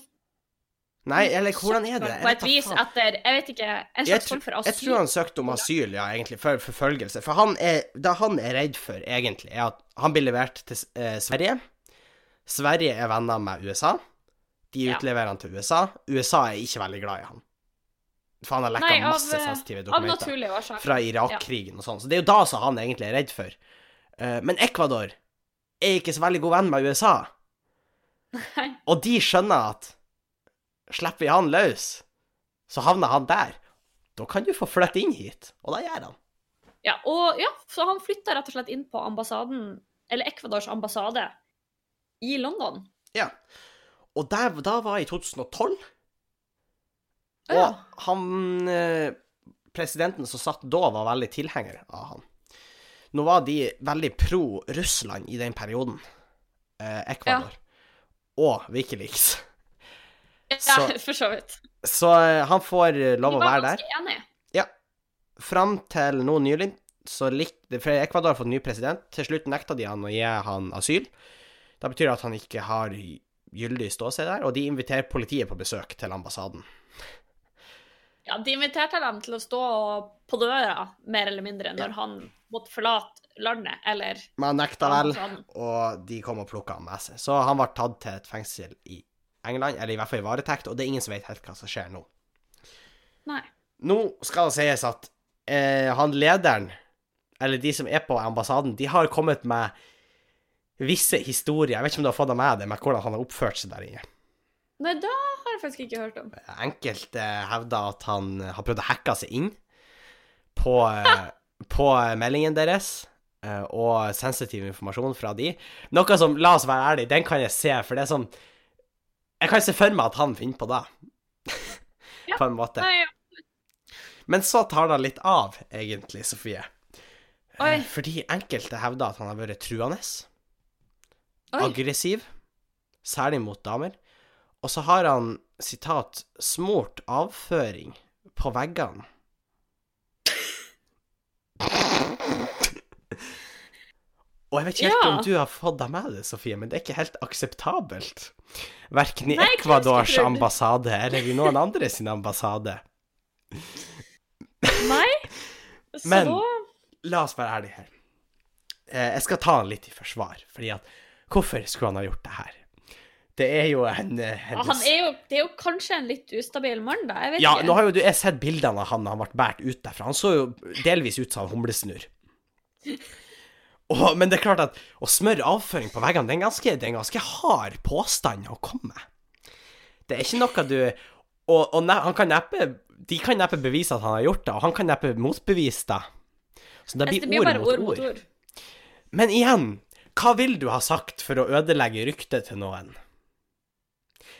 Nei, eller hvordan er det? På et vis etter Jeg vet ikke En slags form for jeg tror han søkte om asyl, ja, egentlig, for forfølgelse. For han er, det han er redd for, egentlig, er at han blir levert til eh, Sverige. Sverige er venner med USA. De utleverer han til USA. USA er ikke veldig glad i han. For han har lekka Nei, av, masse eh, sensitive dokumenter. fra Irak-krigen og sånn. Så det er jo da som han egentlig er redd for. Eh, men Ecuador er ikke så veldig god venn med USA, Nei. og de skjønner at slipper vi han løs, så havner han der. Da kan du få flytte inn hit, og da gjør han. Ja, og ja, så han flytta rett og slett inn på ambassaden, eller Ecuadors ambassade, i London. Ja. Og der, da var jeg i 2012, Og ja. han eh, Presidenten som satt da, var veldig tilhenger av han. Nå var de veldig pro Russland i den perioden, eh, Ecuador, og Wikileaks. Ja, Så- for så vidt. Så eh, han får lov å være der. De var ganske enige. Ja. Fram til nå nylig så likte For Ecuador har fått ny president. Til slutt nekta de han å gi han asyl. Da betyr det at han ikke har gyldig ståsted der, og de inviterer politiet på besøk til ambassaden. Ja, De inviterte dem til å stå på døra, mer eller mindre, når han måtte forlate landet, eller Men han nekta vel, og de kom og plukka han med seg. Så han ble tatt til et fengsel i England, eller i hvert fall i varetekt, og det er ingen som vet helt hva som skjer nå. Nei. Nå skal det sies at eh, han lederen, eller de som er på ambassaden, de har kommet med visse historier. Jeg vet ikke om du har fått det med deg, med hvordan han har oppført seg der inne. Nei, da har jeg faktisk ikke hørt om. Enkelte hevder at han har prøvd å hacke seg inn på, eh, på meldingen deres. eh, Og sensitiv informasjon fra de. Noe som, la oss være ærlige, den kan jeg se, for det er sånn Jeg kan se for meg at han finner på det. Ja. på en måte. Men så tar det litt av, egentlig, Sofie. Oi. Eh, Fordi enkelte hevder at han har vært truende, Oi. aggressiv, særlig mot damer. Og så har han, sitat, smurt avføring på veggene. Og jeg vet ikke helt Ja. om du har fått deg med det, Sofie, men det er ikke helt akseptabelt. Verken i Nei, Ecuadors ambassade eller i noen andre sin ambassade. Nei. Så Men- La oss være ærlige her. Eh, jeg skal ta han litt i forsvar, fordi at Hvorfor skulle han ha gjort det her? Det er jo en eh, ja, hennes- Han er jo, det er jo kanskje en litt ustabil mann, da. Jeg vet Ja, ikke. nå har jo du jeg sett bildene av han da han ble båret ut derfra. Han så jo delvis ut som en humlesnurr. Men det er klart at å smøre avføring på veggene, det er en ganske, det er en ganske hard påstand å komme med. Det er ikke noe du Og, og han kan neppe De kan neppe bevise at han har gjort det, og han kan neppe motbevise det. Så det det blir blir ord bare mot ord ord. Men igjen, hva vil du ha sagt for å ødelegge ryktet til noen?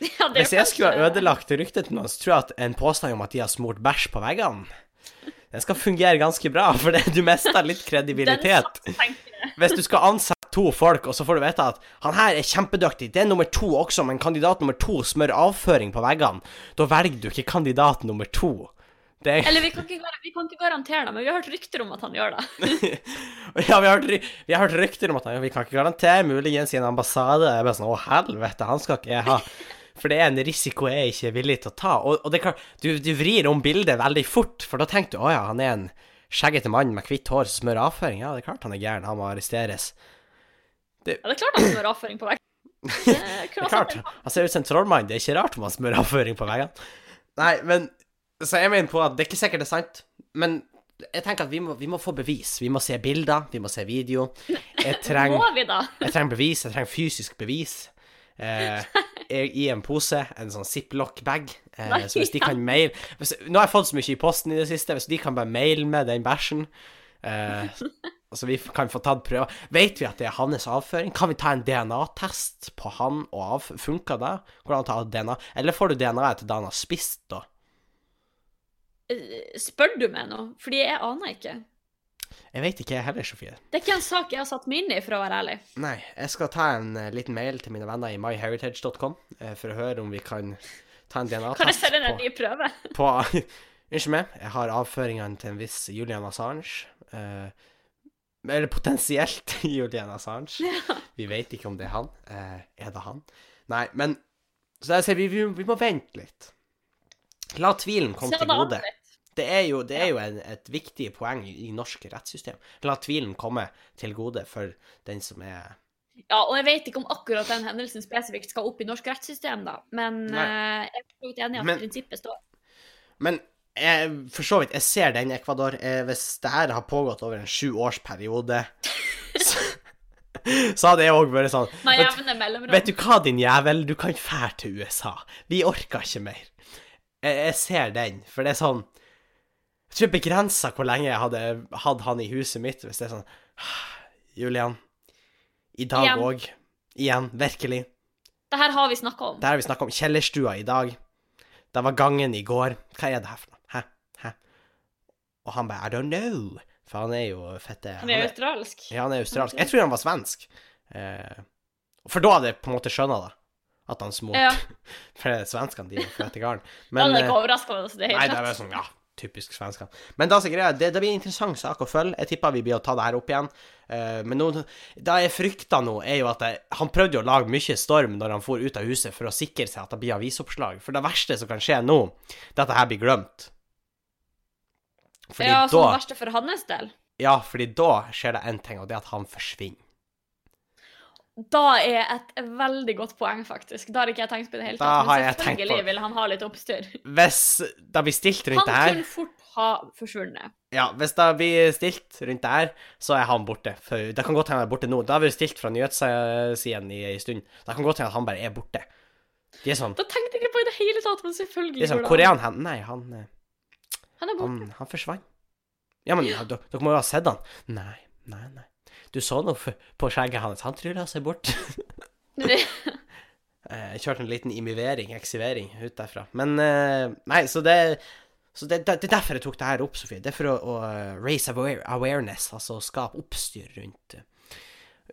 Ja, Hvis jeg skulle ha ødelagt ryktet til noen, så tror jeg at en påstand om at de har smurt bæsj på veggene, den skal fungere ganske bra, for det, du mister litt kredibilitet. Hvis du skal ansette to folk, og så får du vite at han her er kjempedyktig, det er nummer to også, men kandidat nummer to smører avføring på veggene, da velger du ikke kandidat nummer to. Det er Eller vi kan, ikke, vi kan ikke garantere det, men vi har hørt rykter om at han gjør det. Ja, vi har, hørt, vi har hørt rykter om at han, gjør det. vi kan ikke garantere, muligens i en ambassade. Jeg bare sånn, å helvete, han skal ikke jeg ha. For det er en risiko jeg ikke er villig til å ta. Og, og det klart, du, du vrir om bildet veldig fort, for da tenker du, å ja, han er en skjeggete mann med hvitt hår som smører avføring. Ja, det er klart han er gæren, han må arresteres. Ja, det er klart han smører avføring på veggen. Det Det er klart, han ser ut som en trollmann, det er ikke rart om han smører avføring på veggene. Nei, men, så jeg mener på at det er ikke sikkert det er sant, men jeg tenker at vi må, vi må få bevis. Vi må se bilder, vi må se video. Jeg trenger... Må vi, da? Jeg trenger bevis, jeg trenger fysisk bevis. Eh, I en pose, en sånn ziplock-bag. Eh, så hvis de kan mail hvis, Nå har jeg fått så mye i posten i det siste, hvis de kan bare maile med den bæsjen eh, Så vi kan få tatt prøver. Vet vi at det er hans avføring? Kan vi ta en DNA-test på han og av? Funker det? Går det an å ta DNA? Eller får du DNA-et til da han har spist, da? Eh, Spør du meg nå? Fordi jeg aner ikke. Jeg vet ikke jeg heller, Sofie. Det er ikke en sak jeg har satt meg inn i, for å være ærlig. Nei, jeg skal ta en uh, liten mail til mine venner i myheritage.com uh, for å høre om vi kan ta en DNA-test Kan jeg sende på- en ny prøve? på Unnskyld meg, jeg har avføringene til en viss Julian Assange. Uh, eller potensielt Julian Assange. Vi vet ikke om det er han. Eh, er det han? Nei, men Så jeg sier vi, vi, vi må vente litt. La tvilen komme til gode. litt. Det er jo, det er jo en, et viktig poeng i, i norsk rettssystem. La tvilen komme til gode for den som er Ja, og jeg vet ikke om akkurat den hendelsen spesifikt skal opp i norsk rettssystem, da. Men Nei. eh, jeg er så enig i at Men- prinsippet står. Men jeg, for så vidt, jeg ser den Ecuador. Eh, hvis det her har pågått over en sjuårsperiode, så, så hadde jeg òg vært sånn Med vet, vet du hva, din jævel, du kan fære til USA. Vi orker ikke mer. Jeg, jeg ser den, for det er sånn Jeg tror jeg begrenser hvor lenge jeg hadde hatt han i huset mitt, hvis det er sånn Julian, i dag òg. Igjen. Virkelig. Det her har vi snakka om. Det her har vi snakka om. Kjellerstua i dag. Det var gangen i går. Hva er det her for noe? Hæ? Hæ? Og han bare I don't know. For han er jo fette Han er australsk. Ja, han er australsk. Jeg tror han var svensk. Eh, for da hadde jeg på en måte skjønna det. At han smurte. Ja. For svenskene, de er fette garn. Ja, Men det er eh, ikke overraskende. Altså, det er Nei, det er bare sånn, ja, typisk svenskene. Men da greia, det, det blir en interessant sak å følge. Jeg tipper vi blir å ta det her opp igjen. Uh, men nå, det jeg frykter nå, er jo at jeg, han prøvde å lage mye storm når han for ut av huset for å sikre seg at det blir avisoppslag. For det verste som kan skje nå, det er at det her blir glemt. Fordi Ja, som det verste for hans del. Ja, fordi da skjer det én ting, og det er at han forsvinner. Da er et veldig godt poeng, faktisk. Da har ikke jeg tenkt på det hele Da tatt. Men selvfølgelig vil han ha litt oppstyr. Hvis det blir stilt rundt det her Han kunne fort ha forsvunnet. Ja, hvis det blir stilt rundt det her, så er han borte. For det kan godt hende han er borte nå. Det har vært stilt fra nyhetssiden i en stund. Det kan godt hende at han bare er borte. De er sånn, Da tenkte jeg ikke på i det hele tatt, men selvfølgelig sånn Hvor er han hen? Nei, han, eh, Han er borte. han, han forsvant. Ja, men dere må jo ha sett han. Nei, nei, nei. Du så noe på skjegget hans. Han trylla seg bort. Eh, Jeg kjørte en liten imivering, eksivering, ut derfra. Men eh, Nei, så det så det, det, det er derfor jeg tok det her opp, Sofie. Det er for å, å raise aware, awareness, altså skape oppstyr rundt,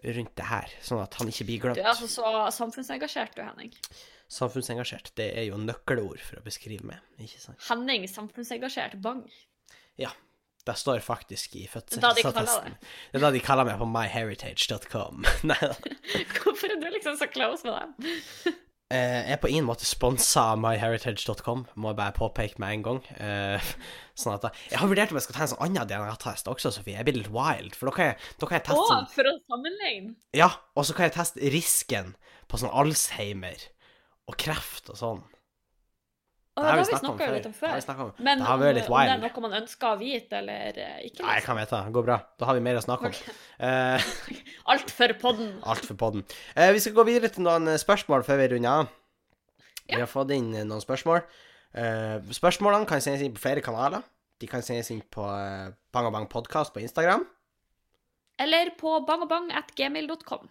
rundt det her, sånn at han ikke blir Du er altså så samfunnsengasjert, du, Henning. Samfunnsengasjert, det er jo nøkkelord for å beskrive meg, ikke sant? Henning samfunnsengasjert bang. Ja. Det står faktisk i fødselsattesten. Det er da de kaller meg på myheritage.com. Hvorfor er du liksom så close med dem? Eh, Jeg er på ingen måte sponsa av myheritage.com, må jeg bare påpeke med en gang. Eh, Sånn at Jeg har vurdert om jeg skal ta en sånn annen DNA-test også, Sofie. Jeg blir litt wild, for da kan jeg, da kan jeg Å, teste sånn, for å sammenligne. Ja, og så kan jeg teste risken på sånn Alzheimer og kreft og sånn. Det har vi snakka jo litt om før. om. Men det har om, om det er noe man ønsker å vite, eller eh, ikke? Nei, jeg kan vite. Det går bra. Da har vi mer å snakke om. Uh, Alt for podden. alt for podden. Uh, vi skal gå videre til noen spørsmål før vi runder av. Vi har fått inn noen spørsmål. Uh, spørsmålene kan sendes inn på flere kanaler. De kan sendes inn på uh, Bang og Bang podkast på Instagram. Eller på bangobang.gmail.com.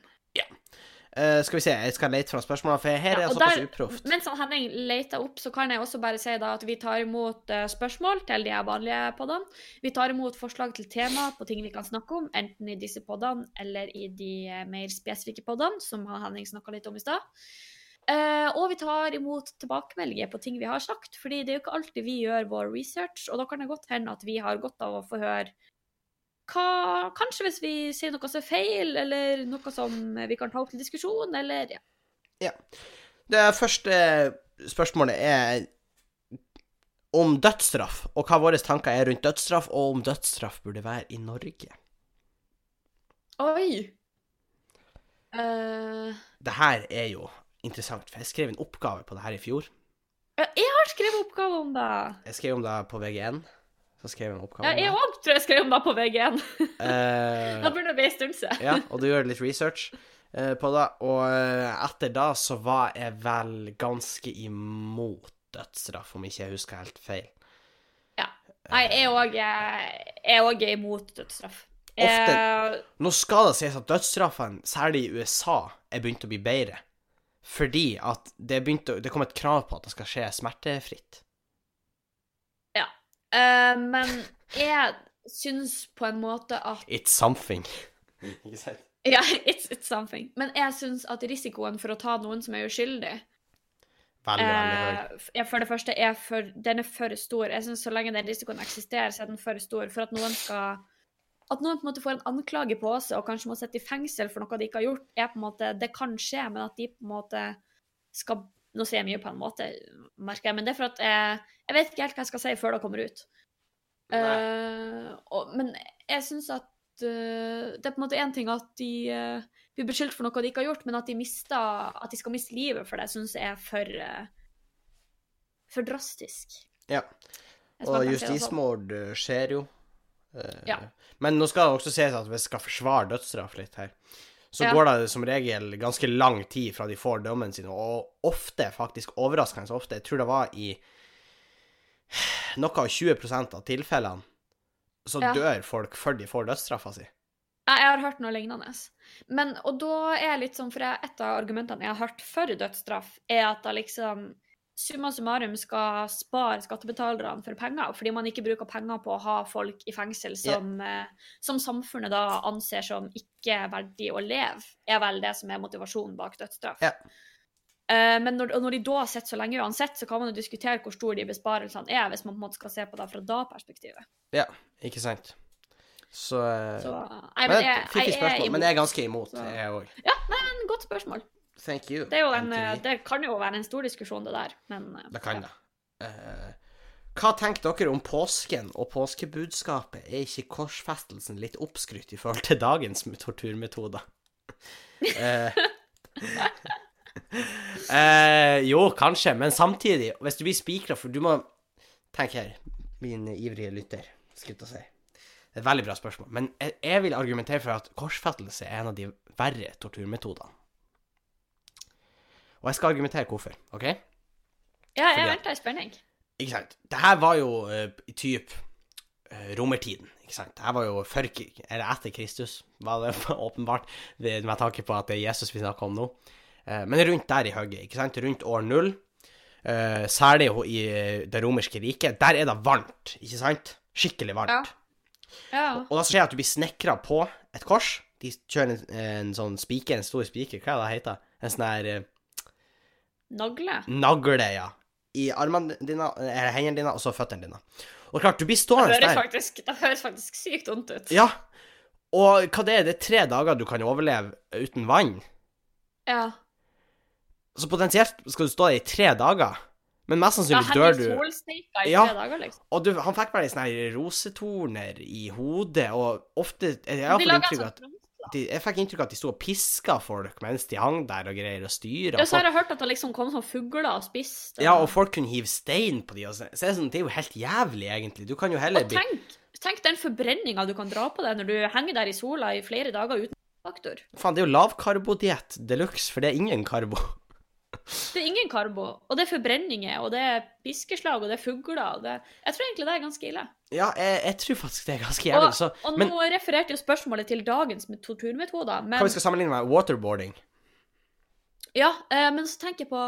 Eh, skal vi se, jeg skal lete fra spørsmålene, for her er Ja, og såpass uproft. Mens Henning leter opp, så kan jeg også bare si da at vi tar imot uh, spørsmål til de her vanlige podene. Vi tar imot forslag til tema på ting vi kan snakke om, enten i disse podene eller i de uh, mer spesifikke podene, som Henning snakka litt om i stad. Og vi tar imot tilbakemeldinger på ting vi har sagt, fordi det er jo ikke alltid vi gjør vår research, og da kan det godt hende at vi har godt av å få høre hva Kanskje hvis vi sier noe som er feil, eller noe som vi kan ta opp til diskusjon, eller ja. ja. Det første spørsmålet er om dødsstraff, og hva våre tanker er rundt dødsstraff, og om dødsstraff burde være i Norge. Oi! Uh... Det her er jo interessant, for jeg skrev en oppgave på det her i fjor. jeg har skrevet oppgave om det. Jeg skrev om det på VG1. Så skrev jeg en oppgave Ja, jeg òg tror jeg skrev om det på VG1. uh, Da burde det bli en stund siden. ja, og du gjør litt research uh, på det. Og uh, etter da så var jeg vel ganske imot dødsstraff, om ikke jeg husker helt feil. Nei, jeg òg er imot dødsstraff. Ofte- Nå skal det sies at dødsstraffene, særlig i USA, er begynt å bli bedre. Fordi at det, begynte, det kom et krav på at det skal skje smertefritt. Eh, men jeg syns på en måte at It's something. Ikke sant? Ja, it's, it's something. Men jeg syns at risikoen for å ta noen som er uskyldig, Veldig, veldig høy. eh, for det første er for, den er for stor. Jeg synes Så lenge den risikoen eksisterer, så er den for stor for at noen skal At noen på en måte får en anklage på seg og kanskje må sitte i fengsel for noe de ikke har gjort, er på en måte Det kan skje, men at de på en måte skal Nå sier jeg mye på en måte, merker jeg, men det er for at jeg, jeg vet ikke helt hva jeg skal si før det kommer ut. Uh, og, men jeg syns at uh, det er på en måte én ting at de uh, blir beskyldt for noe de ikke har gjort, men at de, mister, at de skal miste livet for det, syns jeg er for for drastisk. Ja. Og justismord skjer jo. Ja. Men nå skal det også sies at vi skal forsvare dødsstraff litt her. Så Ja. går det som regel ganske lang tid fra de får dommen sin, og ofte, faktisk overraskende ofte, jeg tror det var i noe av 20% av tilfellene, så Ja. dør folk før de får dødsstraffa si. Jeg har hørt noe lignende. Men, og da er jeg litt sånn, for et av argumentene jeg har hørt for dødsstraff, er at da liksom summa summarum skal spare skattebetalerne for penger, fordi man ikke bruker penger på å ha folk i fengsel som, yeah. som samfunnet da anser som ikke verdig å leve, er vel det som er motivasjonen bak dødsstraff. Eh, men når, når de da sitter så lenge uansett, så kan man jo diskutere hvor store de besparelsene er, hvis man på en måte skal se på det fra da-perspektivet. Ja, ikke sant. Så, eh, Så nei, men men jeg, fiffig jeg er spørsmål, men jeg er ganske imot, Så- jeg òg. Ja, men godt spørsmål. Thank you. Det, en, eh, det kan jo være en stor diskusjon, det der, men eh, Det kan det. Uh, hva tenker dere om påsken og påskebudskapet? Er ikke korsfestelsen litt oppskrytt i forhold til dagens torturmetoder? uh, uh, jo, kanskje, men samtidig, hvis du blir spikra For du må Tenk her, min ivrige lytter, skulle jeg til å si. Det er et veldig bra spørsmål, men jeg, jeg vil argumentere for at korsfestelse er en av de verre torturmetodene. Og jeg skal argumentere hvorfor, OK? Ja, jeg venter i spenning. Ikke sant? Det her var jo uh, typ eh, romertiden, ikke sant? Det her var jo før, eller etter Kristus, var det åpenbart, det- med tanke på at det er Jesus vi snakker om nå. Uh, men rundt der i hugget, ikke sant? Rundt år null, Uh, særlig i det romerske riket, der er det varmt, ikke sant? Skikkelig varmt. Ja. Ja. Og da skjer det at du blir snekra på et kors. De kjører en, en sånn spiker, en stor spiker, hva er det heter? En sånn her Nagle. nagle, ja. I armene dine, eller hendene dine, og så føttene dine. Og klart, du blir stående høres, der. faktisk, det høres faktisk sykt vondt ut. Ja. Og hva det er, det er tre dager du kan overleve uten vann. Ja. Så potensielt skal du stå der i tre dager. Men mest sannsynlig dør du. Ja. dager, liksom. Og du, han fikk bare sånne her rosetorner i hodet, og ofte Jeg, har De inntrykk sånn at de, jeg fikk inntrykk av at de sto og piska folk mens de hang der og greier og styra. Ja, så har jeg hørt at det liksom kom sånn fugler og spiste. Ja, og folk kunne hive stein på de og så, så er det, sånn, det er jo helt jævlig, egentlig. Du kan jo heller Og bli tenk, tenk den forbrenninga du kan dra på deg når du henger der i sola i flere dager uten faktor. Faen, det er jo lavkarbodiett de luxe, for det er ingen karbo. Det er ingen karbo, og det er forbrenninger, og det er piskeslag, og det er fugler. Det... Jeg tror egentlig det er ganske ille. Ja, jeg, jeg tror faktisk det er ganske jævlig. Så, og og, nå refererte jo spørsmålet til dagens met- torturmetoder, men hva vi skal sammenligne med waterboarding? Ja, eh, men så tenker jeg på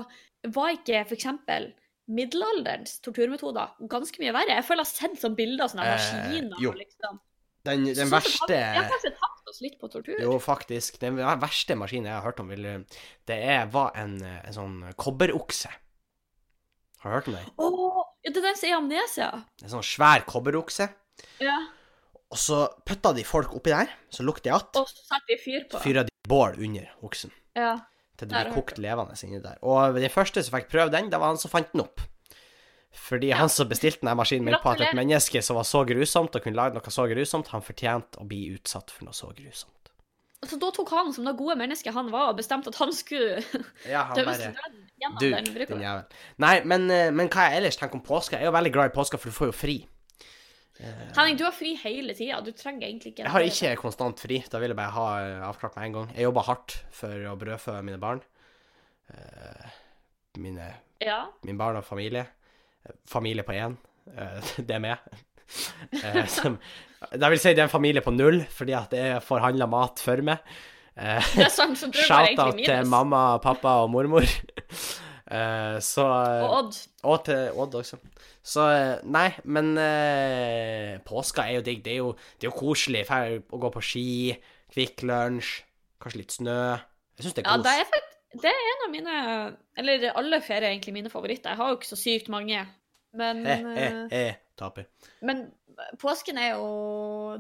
Var ikke for eksempel middelalderens torturmetoder ganske mye verre? Jeg føler jeg har sett sånne bilder av Eh, maskiner. jo. liksom. Den, den verste har kanskje oss litt på tortur. Jo, faktisk. Den verste maskinen jeg har hørt om, det er, var en, en sånn kobberokse. Har du hørt om den? Å, ja, det er den som er i amnesia. En sånn svær kobberokse. Ja. Og så putta de folk oppi der, så lukter de att. Og så satte de fyr på. Fyra de bål under oksen. Ja. Til det jeg kokt levende inni der. Og den første som fikk prøve den, det var han som fant den opp. Fordi Ja. han som bestilte denne maskinen, min på at et menneske som var så grusomt og kunne lage noe så grusomt, han fortjente å bli utsatt for noe så grusomt. Så da tok han, som det gode mennesket han var, og bestemte at han skulle Ja, han dømmes bare Du, den din jævel. Nei, men, eh, men hva jeg ellers tenker om påske Jeg er jo veldig glad i påska, for du får jo fri. Henning, du har fri hele tida. Du trenger egentlig ikke Jeg har ikke konstant fri. Da vil jeg bare ha eh, avklart med en gang. Jeg jobber hardt for å brødfø mine barn. Eh, Mine, Ja. min barn og familie. Familie på én. Eh, Det er meg. Eh, Det vil si det er en familie på null, fordi at jeg får handla mat for meg. Eh, Det er sant, så du er Shout-out til mamma, pappa og mormor. Så Og Odd. Og til Odd også. Så nei, men eh, påska er jo digg. Det er jo, det er jo koselig fer, å gå på ski, Kvikk Lunsj, kanskje litt snø. Jeg syns det er Ja, kos. det er, fakt- det er en av mine Eller alle ferier er egentlig mine favoritter. Jeg har jo ikke så sykt mange. Men, he, he, eh, eh, taper. men påsken er jo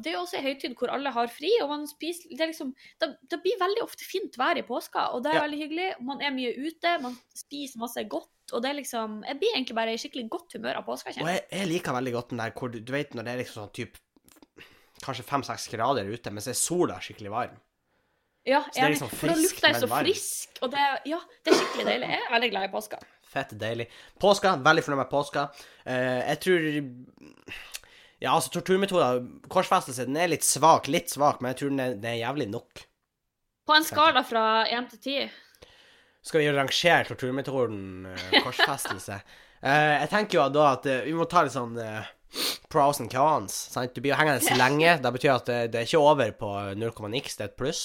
Det er jo også en høytid hvor alle har fri, og man spiser Det, liksom, det, det blir veldig ofte fint vær i påska, og det er Ja. veldig hyggelig. Man er mye ute, man spiser masse godt, og det er liksom Jeg blir egentlig bare i skikkelig godt humør av påska. Og jeg. jeg, liker veldig godt den der hvor du, du vet når det er liksom sånn typ Kanskje fem-seks grader ute, mens sola er skikkelig varm. Ja, det er liksom frisk, For da lukter men så varm. frisk, og det, ja, det er skikkelig deilig. Jeg er veldig glad i påska. Fett deilig. Påska, veldig fornøyd med påska. Eh, jeg tror Ja, altså, torturmetoder Korsfestelse, den er litt svak, litt svak, men jeg tror den er, den er jævlig nok. På en skala fra én til ti Skal vi rangere torturmetoden eh, korsfestelse? Eh, jeg tenker jo da at eh, vi må ta litt sånn eh, pros and cons. Sant? Du blir jo hengende så lenge. Det betyr at det, det er ikke over på 0,9, det er et pluss.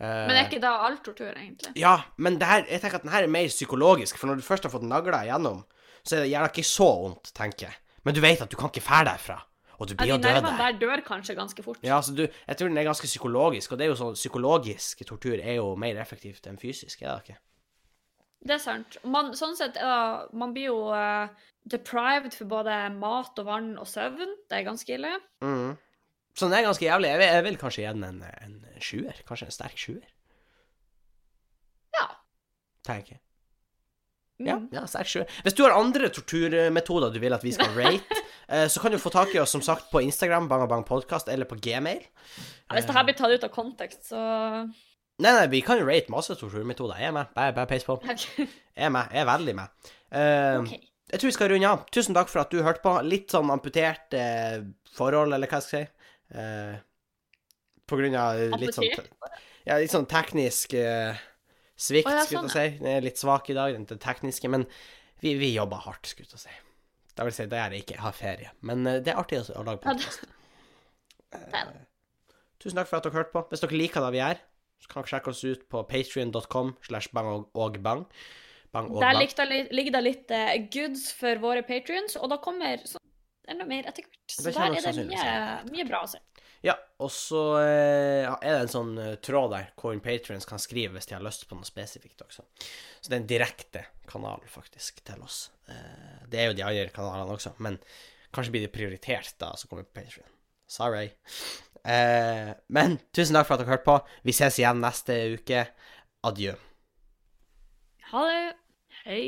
Eh, Men det er ikke da all tortur, egentlig. Ja, men det her, jeg tenker at den her er mer psykologisk, for når du først har fått nagla igjennom, så er det gjerne ikke så vondt, tenker jeg. Men du vet at du kan ikke fære derfra, og du blir jo ja, død der. der dør kanskje ganske fort. Ja, så du, jeg tror den er ganske psykologisk, og det er jo sånn psykologisk tortur er jo mer effektivt enn fysisk, er det ikke? Det er sant. Man, sånn sett, uh, man blir jo uh, deprived for både mat og vann og søvn. Det er ganske ille. Mm. Så den er ganske jævlig. Jeg vil, jeg vil kanskje gi den en, en sjuer. Kanskje en sterk sjuer, Ja. tenker jeg. Mm. Ja, ja, sterk sjuer. Hvis du har andre torturmetoder du vil at vi skal rate, eh, så kan du få tak i oss som sagt på Instagram, Bang Bang Podcast, eller på Gmail. Ja, Hvis det her blir tatt ut av kontekst, så Nei, nei, vi kan rate masse torturmetoder. Jeg er med. Bare, bare peis på. Jeg er med. Jeg er veldig med. Uh, okay. Jeg tror vi skal runde av. Tusen takk for at du hørte på. Litt sånn amputert eh, forhold, eller hva jeg skal si. Eh, på grunn av litt sånn Ja, litt sånn teknisk eh, svikt, ja, skulle jeg sånn, si. Den er litt svak i dag, den tekniske, men vi, vi jobber hardt, skulle jeg si. Det vil si, da det ikke. Jeg har ferie. Men eh, det er artig å, lage podkast. det. Tusen takk for at dere hørte på. Hvis dere liker det vi gjør, så kan dere sjekke oss ut på patrion.com slash bang og, og bang. Bang og Der ligger det litt, litt goods for våre patrions, og da kommer enda mer etter hvert. Så Det der er det mye, mye bra å se. Ja, og så eh, er det en sånn eh, tråd der hvor patrions kan skrive hvis de har lyst på noe spesifikt også. Så det er en direkte kanal, faktisk, til oss. Eh, det er jo de andre kanalene også, men Kanskje blir det prioritert da som kommer på Patreon. Sorry. Eh, men tusen takk for at dere hørte på. Vi ses igjen neste uke. Adjø. Ha det. Hei.